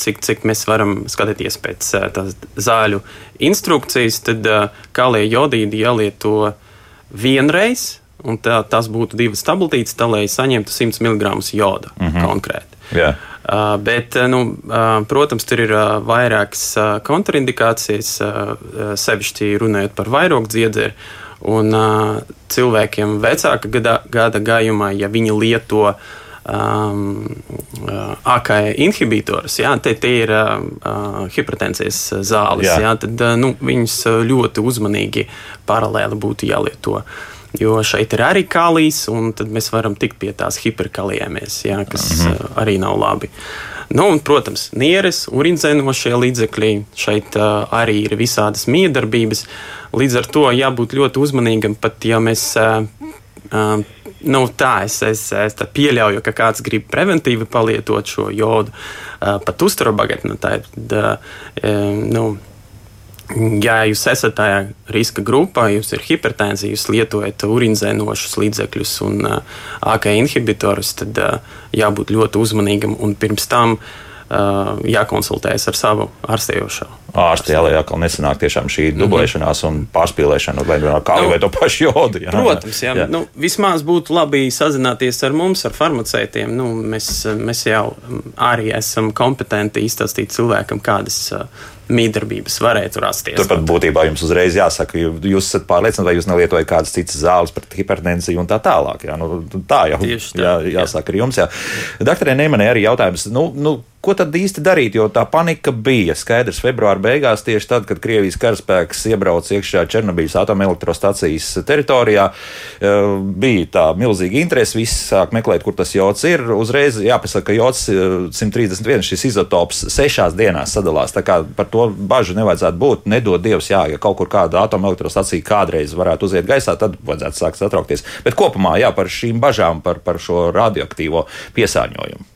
cik, cik mēs varam skatīties pēc tās zāļu instrukcijas, tad kālie jodīdi jālieto vienreiz, un tā, tas būtu divas tabletītes, tā, lai saņemtu 100 mg joda mm -hmm. konkrēti. Jā. Uh, bet, uh, nu, uh, protams, tur ir uh, vairākas uh, kontraindikācijas, uh, uh, sevišķi runājot par vairogu dziedzeri. Un uh, cilvēkiem vecāka gada, gada gājumā, ja viņi lieto um, uh, AKE inhibitorus, jā, te, te ir uh, uh, hipertensijas zāles, Jā. jā. Tad uh, nu, viņus ļoti uzmanīgi paralēli būtu jālieto. Jo šeit ir arī kālijas, un tad mēs varam tikt pie tās hiperkalijēmies, jā, kas -hmm. uh, arī nav labi. Nu, un, protams, nieres, urinzēnošie līdzekļi, šeit uh, arī ir visādas miedarbības. Līdz ar to jābūt ļoti uzmanīgam, pat ja mēs. Uh, uh, Nu, tā es, es, es tā pieļauju, ka kāds grib preventīvi palietot šo jodu, uh, pat uzturbagatni. Tad, uh, um, nu, Ja jūs esat tajā riska grupā, jums ir hipertenzija, jūs lietojat urinzēnošus līdzekļus un uh, AK inhibitorus, tad uh, jābūt ļoti uzmanīgam un pirms tam uh, jākonsultējas ar savu ārstējošo. Ārsti, jā, lai atkal nesanāk tiešām šī Mhm. dublēšanās un pārspīlēšana, vai no kā Nu, vai to pašu jodu. Jā. Protams, jā. jā. Nu, vismaz būtu labi sazināties ar mums, ar farmaceitiem. Nu, mēs, mēs jau arī esam kompetenti izstāstīt cilvēkam, kādas uh, mīdarbības varētu rasties. Turpat būtībā jums uzreiz jāsaka, jūs esat pārliecināti, vai jūs nelietojat kādas citas zāles pret hipertensiju un tā tālāk. Jā, nu, tā jau tā, jā, jā. jāsaka arī jums. Jā. Doktorē Neimanē arī jautājums, nu, nu, ko tad īsti darīt, jo tā panika bija. Skaidrs, februāra beigās, tieši tad, kad Krievijas karaspēks iebrauca iekšā Černobīļas atomelektrostacijas teritorijā, uh, bija tā milzīga interese. Visi sāk meklēt, kur tas jods ir. Uzreiz jāpasaka, ka jods 131 šis izotops sešās dienās sadalās. Tā kā par to bažu nevajadzētu būt. Nedod Dievs, jā, ja kaut kur kāda atomelektrostacija kādreiz varētu uziet gaisā, tad vajadzētu sākt satraukties. Bet kopumā jā, par šīm bažām, par, par šo radioaktīvo piesārņojumu.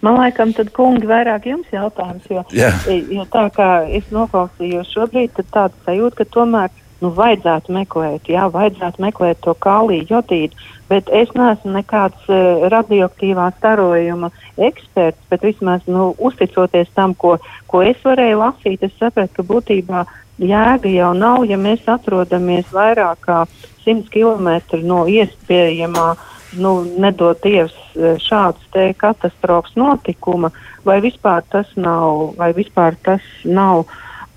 Man liekas, tad kungi vairāk jums jautājums, jo, yeah. jo tā kā es noklausījos šobrīd, tad tāda sajūta, ka tomēr nu, vajadzētu meklēt, jā, vajadzētu meklēt to kāliju jodīdu, bet es neesmu nekāds uh, radioaktīvā starojuma eksperts, bet vismaz nu, uzticoties tam, ko, ko es varēju lasīt, es sapratu, ka būtībā jēga jau nav, ja mēs atrodamies vairāk kā 100 km no iespējamā uh, nu, nedod Dievs e, šāds te katastrofas notikuma, vai vispār tas nav, vai vispār tas nav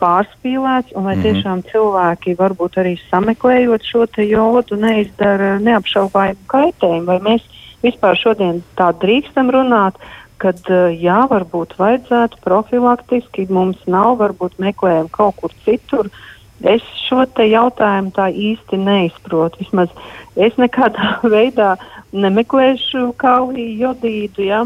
pārspīlēts, un vai mm -hmm. tiešām cilvēki varbūt arī sameklējot šo te jodu neizdara neapšaubājumu kaitējumu, vai mēs vispār šodien tā drīkstam runāt, kad e, jā, varbūt vajadzētu profilaktiski, mums nav, varbūt meklējam kaut kur citur, uh, Es šo te jautājumu tā īsti neizprotu. Vismaz es nekādā veidā nemeklēšu kauliju jodīdu. Ja?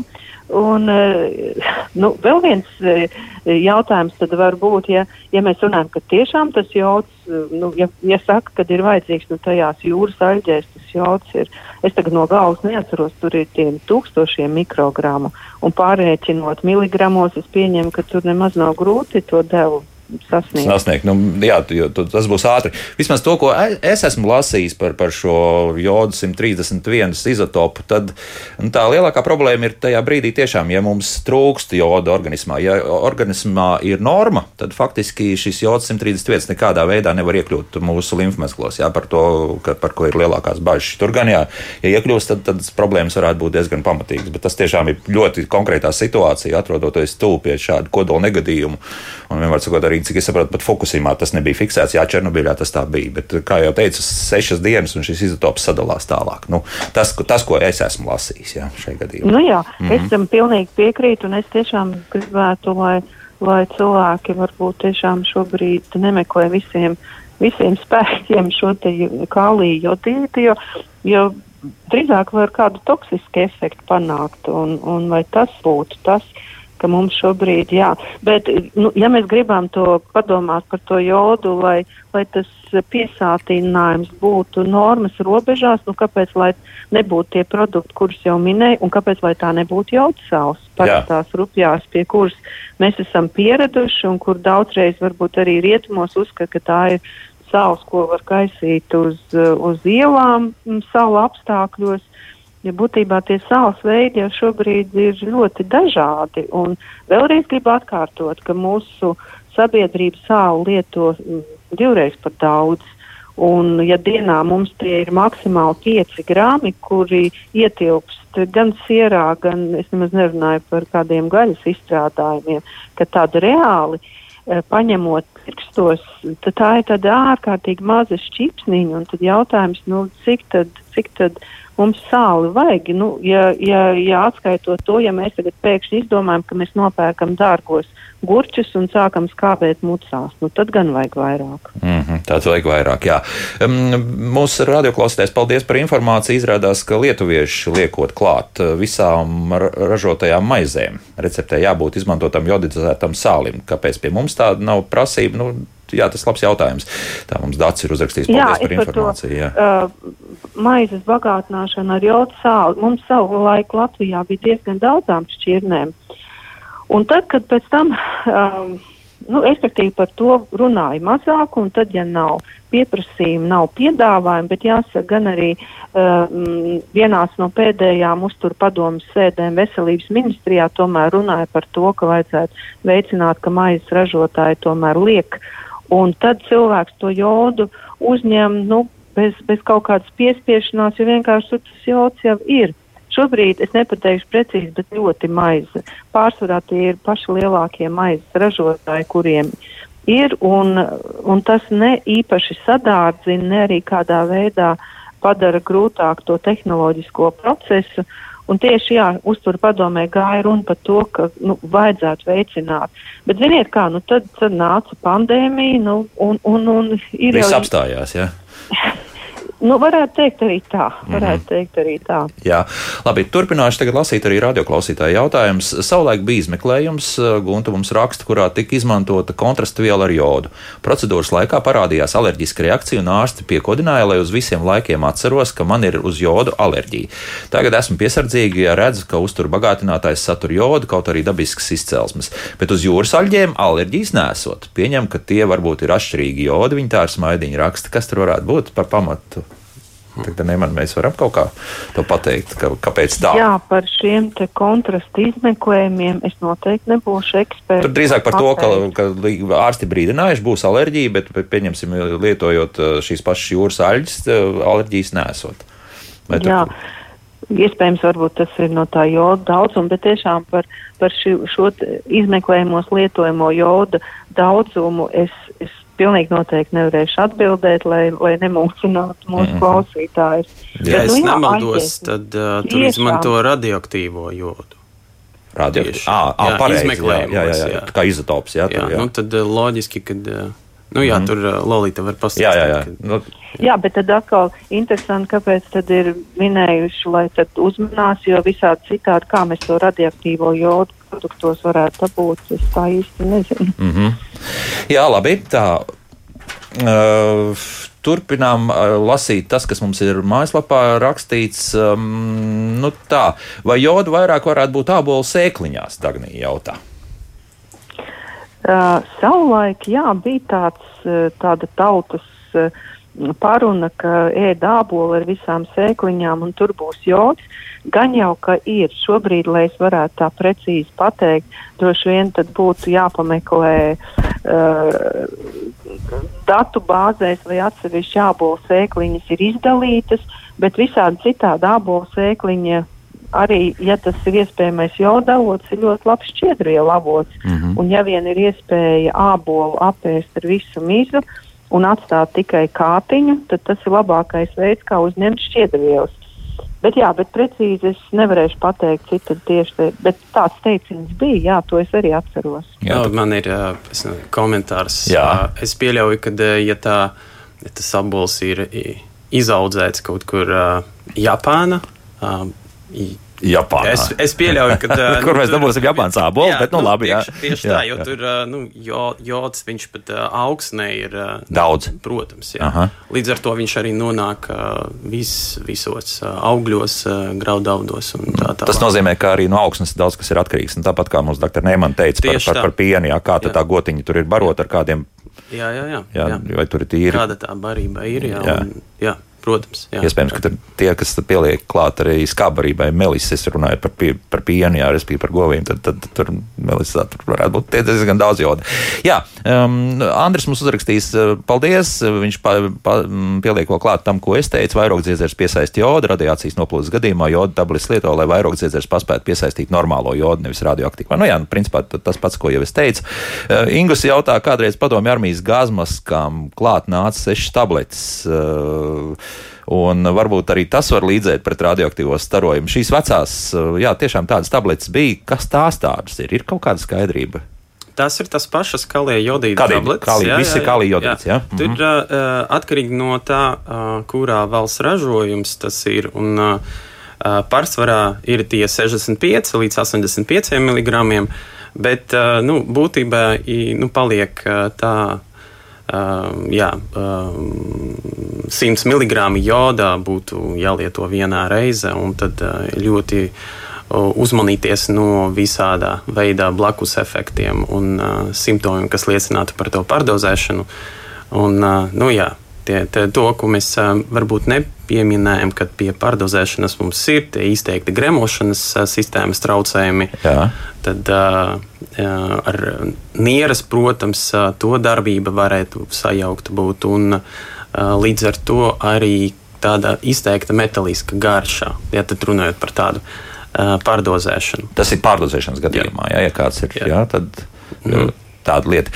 Un, eh, nu, vēl viens eh, jautājums tad var būt, ja, ja mēs runājam, ka tiešām tas jods, eh, nu, ja, ja saka, ka ir vajadzīgs nu, tajās jūras aļģēs, tas jods ir, es tagad no galvas neatceros, tur ir tiem tūkstošiem mikrogramu, un pārēķinot miligramos, es pieņemu, ka tur nemaz nav grūti to devu sasniegt. sasniegt. Nu, jā, tas būs ātri. Vismaz to, ko es esmu lasījis par, par šo jodu 131 izotopu, tad nu, tā lielākā problēma ir tajā brīdī, tiešām, ja mums trūkst joda organismā. Ja organismā ir norma, tad faktiski šis jods 131 nekādā veidā nevar iekļūt mūsu limfmezglos. Jā, par to, ka, par ko ir lielākās bažas. Tur gan, jā, ja iekļūst, tad, tad problēmas varētu būt diezgan pamatīgas. Bet tas tiešām ir ļoti konkrētā situācija, atrodoties tuvu pie šāda kodola negadījuma. Un vienmēr sakot, arī, cik es saprotu, pat Fukushimā tas nebija fiksēts. Jā, Černobiļā tas tā bija. Bet, kā jau teicu, sešas dienas un šis izotops sadalās tālāk. Nu, tas, tas, ko es esmu lasījis jā, šajā gadījumā. Nu jā, mm -hmm. es tam pilnīgi piekrītu un es tiešām gribētu, lai, lai cilvēki varbūt tiešām šobrīd nemeklē visiem, visiem spēkiem šo kāliju jodīti, jo, jo drīzāk var kādu toksisku efektu panākt un, un vai tas būtu tas, ka mums šobrīd, jā, bet, nu, ja mēs gribam to padomāt par to jodu, lai, lai tas piesātinājums būtu normas robežās, nu, kāpēc, lai nebūtu tie produkti, kurus jau minēju, un kāpēc, lai tā nebūtu jaudsāls, parastās rupjās, pie kuras mēs esam pieraduši un kur daudzreiz varbūt arī rietumos uzskata, ka tā ir sāls, ko var kaisīt uz, uz ielām salu apstākļos ja būtībā tie sāls veidi jau šobrīd ir ļoti dažādi. Un vēlreiz gribu atkārtot, ka mūsu sabiedrība sālu lieto mm, divreiz par daudz. Un, ja dienā mums tie ir maksimāli 5 grāmi, kuri ietilpst gan sierā, gan es nemaz nerunāju par kādiem gaļas izstrādājumiem, ka tāda reāli e, paņemot pirkstos, tad tā ir tāda ārkārtīgi maza šķipsniņa. Un tad jautājums, nu, cik tad, cik tad mums sāli vajag. Nu, ja, ja, ja atskaitot to, ja mēs tagad pēkšņi izdomājam, ka mēs nopērkam dārgos gurķus un sākam skābēt mucās, nu, tad gan vajag vairāk. Mm -hmm, tāds vajag vairāk, jā. Um, mūsu radioklausītājs, paldies par informāciju. Izrādās, ka lietuvieši liekot klāt uh, visām ražotajām maizēm. Receptē jābūt izmantotam jodizētam sālim. Kāpēc pie mums tāda nav prasība? Nu, jā, tas ir labs jautājums. Tā mums Dārts ir uzrakstījis. Paldies jā, par informāciju. To, uh, maizes bagātināšana ar jodu sāli. Mums savu laiku Latvijā bija diezgan daudzām šķirnēm. Un tad, kad pēc tam, um, nu, respektīvi par to runāja mazāk, un tad, ja nav pieprasījuma, nav piedāvājuma, bet jāsaka, gan arī um, vienās no pēdējām uzturu padomas sēdēm veselības ministrijā tomēr runāja par to, ka vajadzētu veicināt, ka maizes ražotāji tomēr liek uh, Un tad cilvēks to jodu uzņem nu, bez, bez kaut kādas piespiešanās, jo vienkārši tas jods jau ir. Šobrīd es nepateikšu precīzi, bet ļoti maize. Pārsvarā tie ir paši lielākie maizes ražotāji, kuriem ir, un, un tas ne īpaši sadārdzina, ne arī kādā veidā padara grūtāk to tehnoloģisko procesu. Un tieši jā, uzturu padomē gāja runa par to, ka nu, vajadzētu veicināt. Bet ziniet kā, nu tad, tad nāca pandēmija, nu, un, un, un ir Viss jau... Apstājās, jā. Nu, varētu teikt arī tā. Varētu mm -hmm. teikt arī tā. Jā, labi. Turpināšu tagad lasīt arī radioklausītāju jautājumus. Savulaik bija izmeklējums, eh, Gunta mums raksta, kurā tika izmantota kontrasta viela ar jodu. Procedūras laikā parādījās alerģiska reakcija, un ārsti piekodināja, lai uz visiem laikiem atceros, ka man ir uz jodu alerģija. Tagad esmu piesardzīgi, ja redzu, ka uztur bagātinātājs satur jodu, kaut arī dabisks izcelsmes. Bet uz jūras aļģiem alerģijas nesot. Pieņem, ka tie varbūt ir atšķirīgi jodi. Viņi tā ar smaidiņu raksta, kas tur varētu būt par pamatu Tagad neman, mēs varam kaut kā to pateikt, ka, kāpēc tā. Jā, par šiem te kontrastu izmeklējumiem es noteikti nebūšu eksperts. Tur drīzāk par pateikt. to, ka, ka ārsti brīdinājuši būs alerģija, bet, pieņemsim, lietojot uh, šīs pašas jūras aļģes, uh, alerģijas nesot. Vai Jā. Tur... Iespējams, tas ir no tā joda daudzuma, bet tiešām par, par ši, šo izmeklējumos lietojamo joda daudzumu es, es pilnīgi noteikti nevarēšu atbildēt, lai, lai nemulsinātu mūsu mm -hmm. klausītājus. Ja Bet, es nu, nemaldos, tad uh, tur izmanto radioaktīvo jodu. Radioaktīvo izmeklējumu. Jā, jā, jā, jā, kā izotops. Jā, jā, tur, jā. Nu, tad loģiski, kad. Uh, Nu, jā, mm. tur uh, Lorita var pastāstīt. Jā, jā, jā. Ka... Nu... jā, bet tad atkal interesanti, kāpēc tad ir minējuši, lai tad uzmanās, jo visādi citādi, kā mēs to radioaktīvo jodu produktos varētu dabūt, es tā īsti nezinu. Mm -hmm. Jā, labi. Tā. Uh, turpinām uh, lasīt tas, kas mums ir mājaslapā rakstīts. Um, nu tā, vai jodu vairāk varētu būt ābolu sēkliņās, Dagnija jautā? Uh, savulaik, jā, bija tāds, uh, tāda tautas uh, paruna, ka ēd ābolu ar visām sēkliņām un tur būs jods. Gan jau, ka ir šobrīd, lai es varētu tā precīzi pateikt, droši vien tad būtu jāpameklē uh, datu bāzēs vai atsevišķi ābolu sēkliņas ir izdalītas, bet visādi citādi ābolu sēkliņa arī, ja tas ir iespējamais joda avots, ir ļoti labs šķiedrielu avots. Mm -hmm. Un ja vien ir iespēja ābolu apēst ar visu mizu un atstāt tikai kātiņu, tad tas ir labākais veids, kā uzņemt šķiedrielas. Bet, jā, bet precīzi es nevarēšu pateikt, cik tad tieši te, bet tāds teiciens bija, jā, to es arī atceros. Jā, jā man ir es, komentārs. Jā. Es pieļauju, ka ja, tā, ja tas abols ir izaudzēts kaut kur Japāna, Japānā. Es, es pieļauju, ka. Uh, Kur nu, mēs dabūsim Japānas ābolu, bet nu, nu labi. Jā. Tieši, tieši jā, tā, jo jā. tur nu, jods, viņš pat augsnē ir daudz. Protams, jā. Aha. Līdz ar to viņš arī nonāk vis, visos augļos, graudaudos un tā tālāk. Tas nozīmē, ka arī no augsnes daudz kas ir atkarīgs. Un tāpat kā mums doktor Neiman teica par, par, par pienu, jā, kā jā. tā gotiņa tur ir barota ar kādiem. Jā, jā, jā. jā, jā. Vai tur ir tīri? Kāda tā barība ir? Jā, jā. Un, jā. Protams, jā. Iespējams, ka tie, kas pieliek klāt arī skābarībai melises, runājot par, pie, par pienu, jā, respektīvi par govīm, tad, tad, tad tur melisā tur varētu būt diezgan daudz joda. Jā, um, Andris mums uzrakstīs, uh, paldies, viņš pa, pa, mm, pieliek vēl klāt tam, ko es teicu, vairogdziedzers piesaist jodu, radiācijas noplūdes gadījumā joda tablis lieto, lai vairogdziedzers paspētu piesaistīt normālo jodu, nevis radioaktīvo. Nu jā, nu, principā tas pats, ko jau es teicu. Uh, Ingus jautā, kādreiz padomju armijas gazmaskām klāt nāca sešas tabletes. Uh, Un varbūt arī tas var līdzēt pret radioaktīvo starojumu. Šīs vecās, jā, tiešām tādas tabletes bija. Kas tās tādas ir? Ir kaut kāda skaidrība. Tas ir tas pašs kalija jodīta tablets. Kalija, jā, visi kalija jodīts, jā. jā. Tur mhm. uh, atkarīgi no tā, uh, kurā valsts ražojums tas ir. Un, uh, pārsvarā ir tie 65 līdz 85 mg, bet nu, būtībā nu, paliek tā Uh, jā, uh, 100 mg jodā būtu jālieto vienā reizē, un tad uh, ļoti uh, uzmanīties no visādā veidā blakus efektiem un uh, simptomiem, kas liecinātu par to pārdozēšanu. Un, uh, nu, jā, tie, tie, to, ko mēs varbūt nepieminējam, kad pie pārdozēšanas mums ir tie izteikti gremošanas sistēmas traucējumi, Jā. tad ar nieras, protams, to darbība varētu sajaukt būt, un līdz ar to arī tāda izteikta metaliska garša, ja tad runājot par tādu pārdozēšanu. Tas ir pārdozēšanas gadījumā, jā. Ja, ja kāds ir, jā. Jā, tad mm. tāda lieta.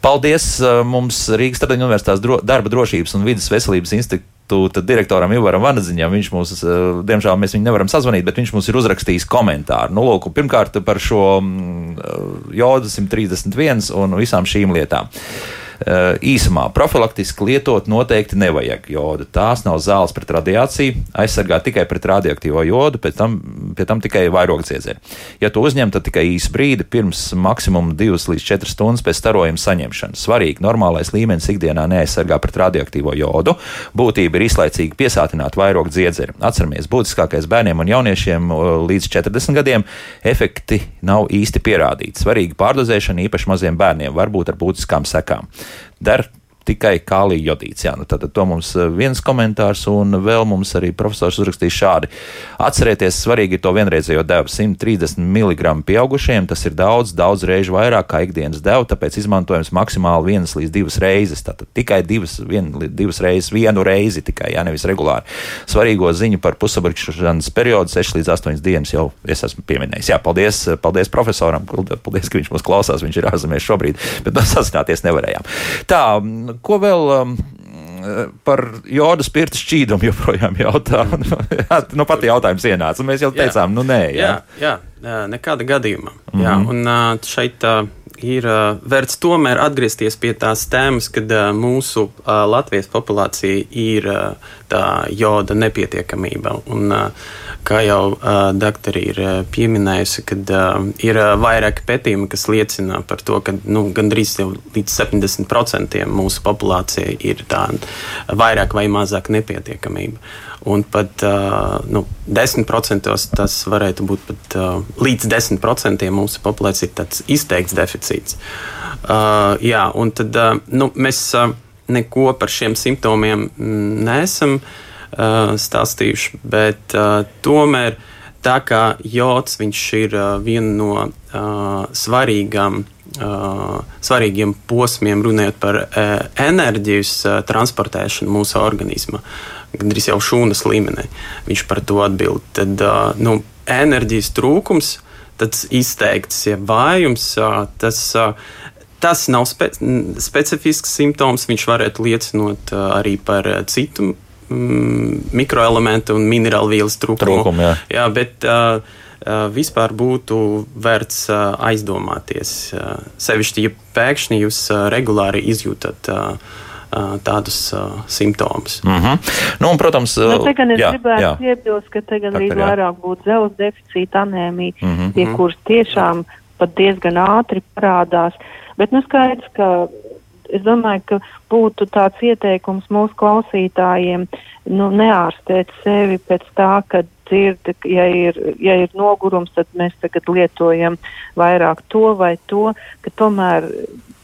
Paldies mums Rīgas Tradiņu universitātes dro, darba drošības un vidas veselības institūta direktoram Ivaram Vanadziņam. Viņš mums, diemžēl mēs viņu nevaram sazvanīt, bet viņš mums ir uzrakstījis komentāru. Nu, lūk, pirmkārt par šo jodu 131 un visām šīm lietām. Eh, īsumā profilaktiski lietot noteikti nevajag jodu. Tās nav zāles pret radiāciju, aizsargā tikai pret radioaktīvo jodu, pēc tam, pie tam tikai vairogdziedzēju. Ja to uzņem, tad tikai īsu brīdi pirms maksimum 2 līdz 4 stundas pēc starojuma saņemšanas. Svarīgi, normālais līmenis ikdienā neaizsargā pret radioaktīvo jodu. Būtība ir izlaicīgi piesātināt vairogdziedzeri. Atceramies, būtiskākais bērniem un jauniešiem līdz 40 gadiem efekti nav īsti pierādīti. Svarīgi pārdozēšana īpaši maziem bērniem var būt ar būtiskām sekām der tikai kālija jodīts. Jā, nu tad to mums eh, viens komentārs, un vēl mums arī profesors uzrakstīs šādi. Atcerieties, svarīgi ir to vienreizējo devu 130 mg pieaugušiem. Tas ir daudz, daudz reižu vairāk kā ikdienas devu, tāpēc izmantojams maksimāli vienas līdz divas reizes. Tātad tikai divas, vien, divas reizes, vienu reizi tikai, jā, nevis regulāri. Svarīgo ziņu par pusabrikšanas periodu 6 līdz 8 dienas jau es esmu pieminējis. Jā, paldies, paldies profesoram, paldies, ka viņš mūs klausās, viņš ir ārzemēs šobrīd, bet no sazināties nevarējām. Tā, ko vēl um, par jodu spirta šķīdumu joprojām jautā. nu, pat jautājums ienāca, un mēs jau teicām, jā. nu nē. Jā, jā, jā nekāda gadījuma. Mm -hmm. jā, mhm. un uh, šeit uh, ir uh, vērts tomēr atgriezties pie tās tēmas, kad mūsu Latvijas populācija ir tā joda nepietiekamība. Un, kā jau uh, doktori ir pieminējusi, kad uh, ir vairāki pētījumi, kas liecina par to, ka nu, gandrīz līdz 70% mūsu populācijai ir tā vairāk vai mazāk nepietiekamība. Un pat uh, nu, 10% tas varētu būt pat uh, līdz 10% mūsu populācija ir tāds izteikts deficīts. Uh, jā, un tad uh, nu, mēs uh, neko par šiem simptomiem mm, neesam uh, uh, stāstījuši, bet uh, tomēr tā kā jods ir uh, viena no uh, svarīgām. Uh, svarīgiem posmiem, runājot par uh, enerģijas uh, transportēšanu mūsu organismā, gan arī jau šūnas līmenī. Viņš par to atbild. Tad uh, nu, enerģijas trūkums, tas izteikts ja vājums, uh, tas, uh, tas nav spe specifisks simptoms. Viņš varētu liecinot uh, arī par citu mm, mikroelementu un minerālu vielas trūkumu. Trūkum, jā. jā, bet uh, uh, vispār būtu vērts uh, aizdomāties. Uh, sevišķi, ja pēkšņi jūs uh, regulāri izjūtat. Uh, tādus uh, simptomus. Mm -hmm. nu, un, protams, nu, te gan es jā, gribētu jā. piebilst, ka te gan arī vairāk būtu zelta deficīta anēmija, mm -hmm. pie kuras tiešām pat diezgan ātri parādās. Bet nu skaidrs, ka es domāju, ka būtu tāds ieteikums mūsu klausītājiem nu, neārstēt sevi pēc tā, ka dzird, ja ir, ja ir nogurums, tad mēs tagad lietojam vairāk to vai to, ka tomēr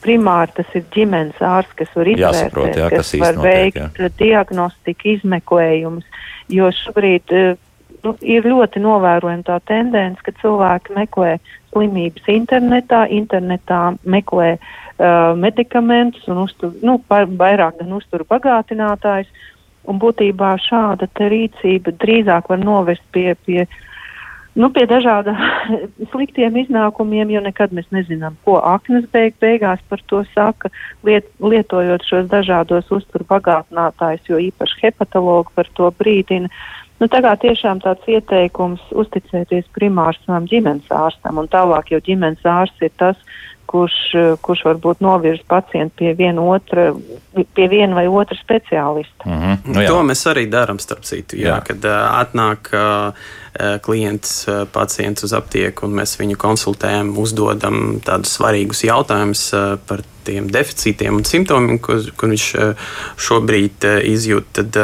primāri tas ir ģimenes ārsts, kas var izvērtēt, jā, kas, kas var veikt jā. diagnostiku, izmeklējumus, jo šobrīd eh, nu, ir ļoti novērojama tā tendence, ka cilvēki meklē slimības internetā, internetā meklē uh, uh, medikamentus un uztur, nu, vairāk gan uzturu bagātinātājs. Un būtībā šāda rīcība drīzāk var novest pie, pie, nu, pie dažādiem sliktiem iznākumiem, jo nekad mēs nezinām, ko aknas beig, beigās par to saka, liet, lietojot šos dažādos uzturu bagātinātājus, jo īpaši hepatologi par to brīdina. Nu, tagad tiešām tāds ieteikums uzticēties primāri savam ģimenes ārstam, un tālāk jau ģimenes ārsts ir tas, kurš, kurš varbūt novirz pacientu pie viena, otra, pie viena vai otra speciālista. Mm -hmm. nu, jā. to mēs arī darām, starp citu, jā, jā. kad uh, atnāk uh, klients, pacients uz aptieku un mēs viņu konsultējam, uzdodam tādus svarīgus jautājumus par tiem deficītiem un simptomiem, ko, ko viņš šobrīd izjūt. Tad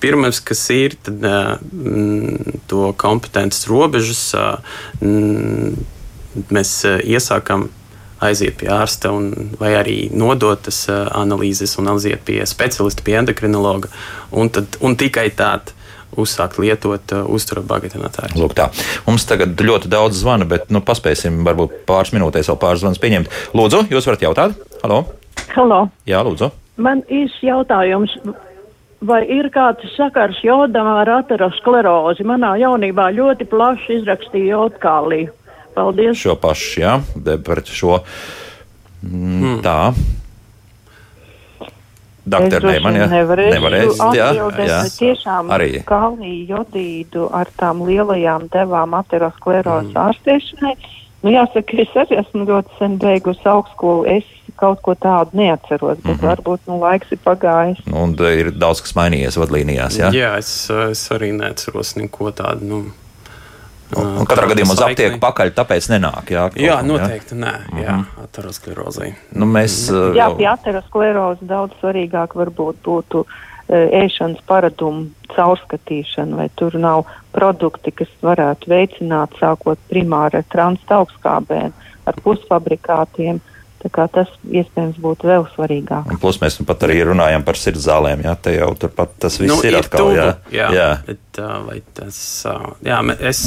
pirmais, kas ir, tad uh, m, to kompetences robežas. Uh, m, mēs iesākam aiziet pie ārsta, un, vai arī nodot tas analīzes un aiziet pie specialista, pie endokrinologa. Un, tad, un tikai tādā uzsākt lietot uh, uzturu bagātinātāju. Lūk, tā. Mums tagad ļoti daudz zvana, bet nu, paspēsim varbūt pāris minūtēs vēl pāris zvanus pieņemt. Lūdzu, jūs varat jautāt? Halo! Halo. Jā, lūdzu. Man ir jautājums. Vai ir kāds sakars jodam ar aterosklerozi? Manā jaunībā ļoti plaši izrakstīja jodkāliju. Paldies! Šo pašu, jā, pret šo. Mm, hmm. Tā. Doktor Neiman, jā. Nevarēs, jā, jā. Tiešām arī kalniju jodīdu ar tām lielajām devām aterosklerozes mm. ārstēšanai. Nu, jāsaka, es arī esmu ļoti sen beigusi augstskolu. Es kaut ko tādu neatceros, bet mm -hmm. varbūt nu, laiks ir pagājis. Nu, un ir daudz kas mainījies vadlīnijās. Jā, jā es, es arī neatceros neko tādu. Nu. Un, un katrā gadījumā uz aptieku pakaļ tāpēc nenāk. Jā, jā kam, noteikti jā? nē. Jā, mm -hmm. aterosklerozei. Nu, mēs, jā, pie aterosklerozes daudz svarīgāk varbūt būtu ēšanas paradumu caurskatīšana, vai tur nav produkti, kas varētu veicināt sākot primāri ar transtaugskābēm, ar pusfabrikātiem. Uh, Tas iespējams būtu vēl svarīgāk. Un plus mēs nu pat arī runājam par sirds zālēm. Jā, te jau turpat tas viss nu, ir, ir atkal. Tuvu, jā, jā. jā. Bet, vai tas, jā, es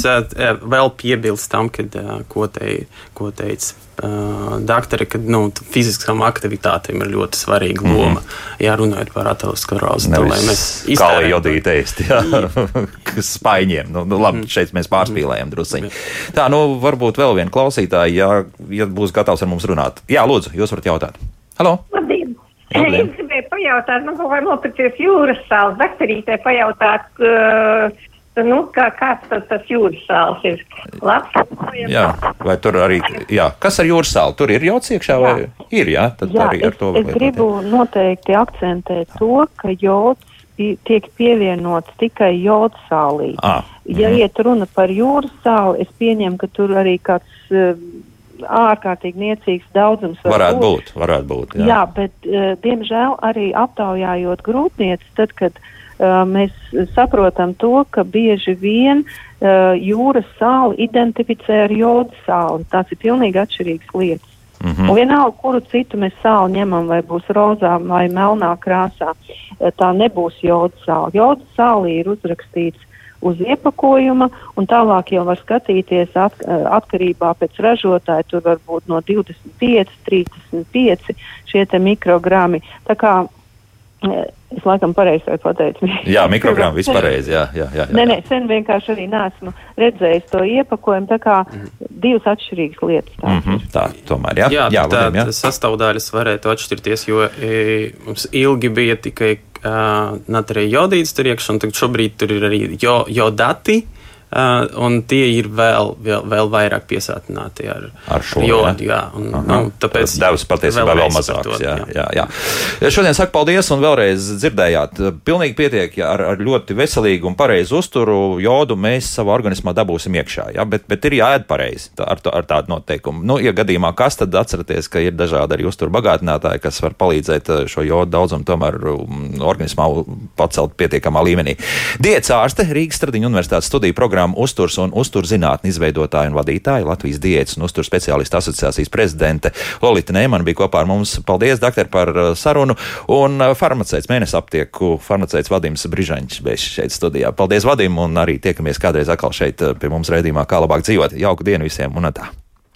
vēl piebilstu tam, kad, ko, te, ko teica uh, doktori, ka nu, fiziskām aktivitātēm ir ļoti svarīga mhm. loma. Mm. Jā, runājot par aterosklerozi, tad mēs izdarām jodīti ēst, jā, kas spaiņiem. Nu, nu, labi, mm. šeit mēs pārspīlējam drusciņi. Tā, nu, varbūt vēl viena klausītāja, ja, ja būs gatavs ar mums runāt. Jā, lūdzu, jūs varat jautāt. Halo! Labdien! Labdien. Es gribēju pajautāt, nu, vai nopircies jūras sāls, daktarītē pajautāt, uh, Nu, kā, kāds tas, tas jūras sāls ir? Labs, jā, vai tur arī, jā, kas ar jūras sāli? Tur ir jods iekšā vai jā. ir, jā? Tad jā, arī ar to es, es gribu noteikti akcentēt to, ka jods tiek pievienots tikai jods sālī. Ah, ja mm. iet runa par jūras sāli, es pieņemu, ka tur arī kāds uh, ārkārtīgi niecīgs daudzums var varētu būt. būt varētu būt, jā. jā, bet uh, diemžēl arī aptaujājot grūtniecības, tad, kad uh, mēs saprotam to, ka bieži vien uh, jūras sāli identificē ar jodu sāli. Tās ir pilnīgi atšķirīgas lietas. Mm -hmm. Un vienalga, kuru citu mēs sāli ņemam, vai būs rozā vai melnā krāsā, tā nebūs jodu sāla. Jodu sāli ir uzrakstīts uz iepakojuma, un tālāk jau var skatīties at, atkarībā pēc ražotāja. Tur var būt no 25, 35 šie mikrogrami. Tā kā Es laikam pareizi pateicu. Jā, mikrogramma viss pareizi. Jā, jā, jā, jā. Nē, nē, sen vienkārši arī neesmu redzējis to iepakojumu. Tā kā divas atšķirīgas lietas. Tā, mm -hmm, tā tomēr, jā. Jā, jā, tā, jā. sastāvdaļas varētu atšķirties, jo e, mums ilgi bija tikai uh, natrija jodīds tur iekšā, un tagad šobrīd tur ir arī jo, jodati. Uh, un tie ir vēl, vēl, vēl vairāk piesātināti ar, ar šo jodu. Jā, un, nu, tāpēc devs patiesībā vēl, mazāks. To, jā, jā. Jā, jā. Šodien saku paldies un vēlreiz dzirdējāt. Pilnīgi pietiek, ar, ar ļoti veselīgu un pareizu uzturu jodu mēs savā organismā dabūsim iekšā. Jā, bet, bet ir jāēd pareizi ar, ar tādu noteikumu. Nu, ja gadījumā kas tad atceraties, ka ir dažādi arī uzturu bagātinātāji, kas var palīdzēt uh, šo jodu daudzumu tomēr um, organismā pacelt pietiekamā līmenī. Diets ārste Rīgas Stradiņu universitātes studiju programmā programmu Uzturs un uzturzinātni izveidotāja un vadītāja Latvijas diētas un uzturs speciālistu asociācijas prezidente Lolita Nēmana bija kopā ar mums. Paldies, doktor, par uh, sarunu. Un uh, farmaceits, mēnesi aptieku farmaceits Vadims Brižaņš bija šeit studijā. Paldies, Vadim, un arī tiekamies kādreiz atkal šeit uh, pie mums redzījumā, kā labāk dzīvot. Jauku dienu visiem un tā!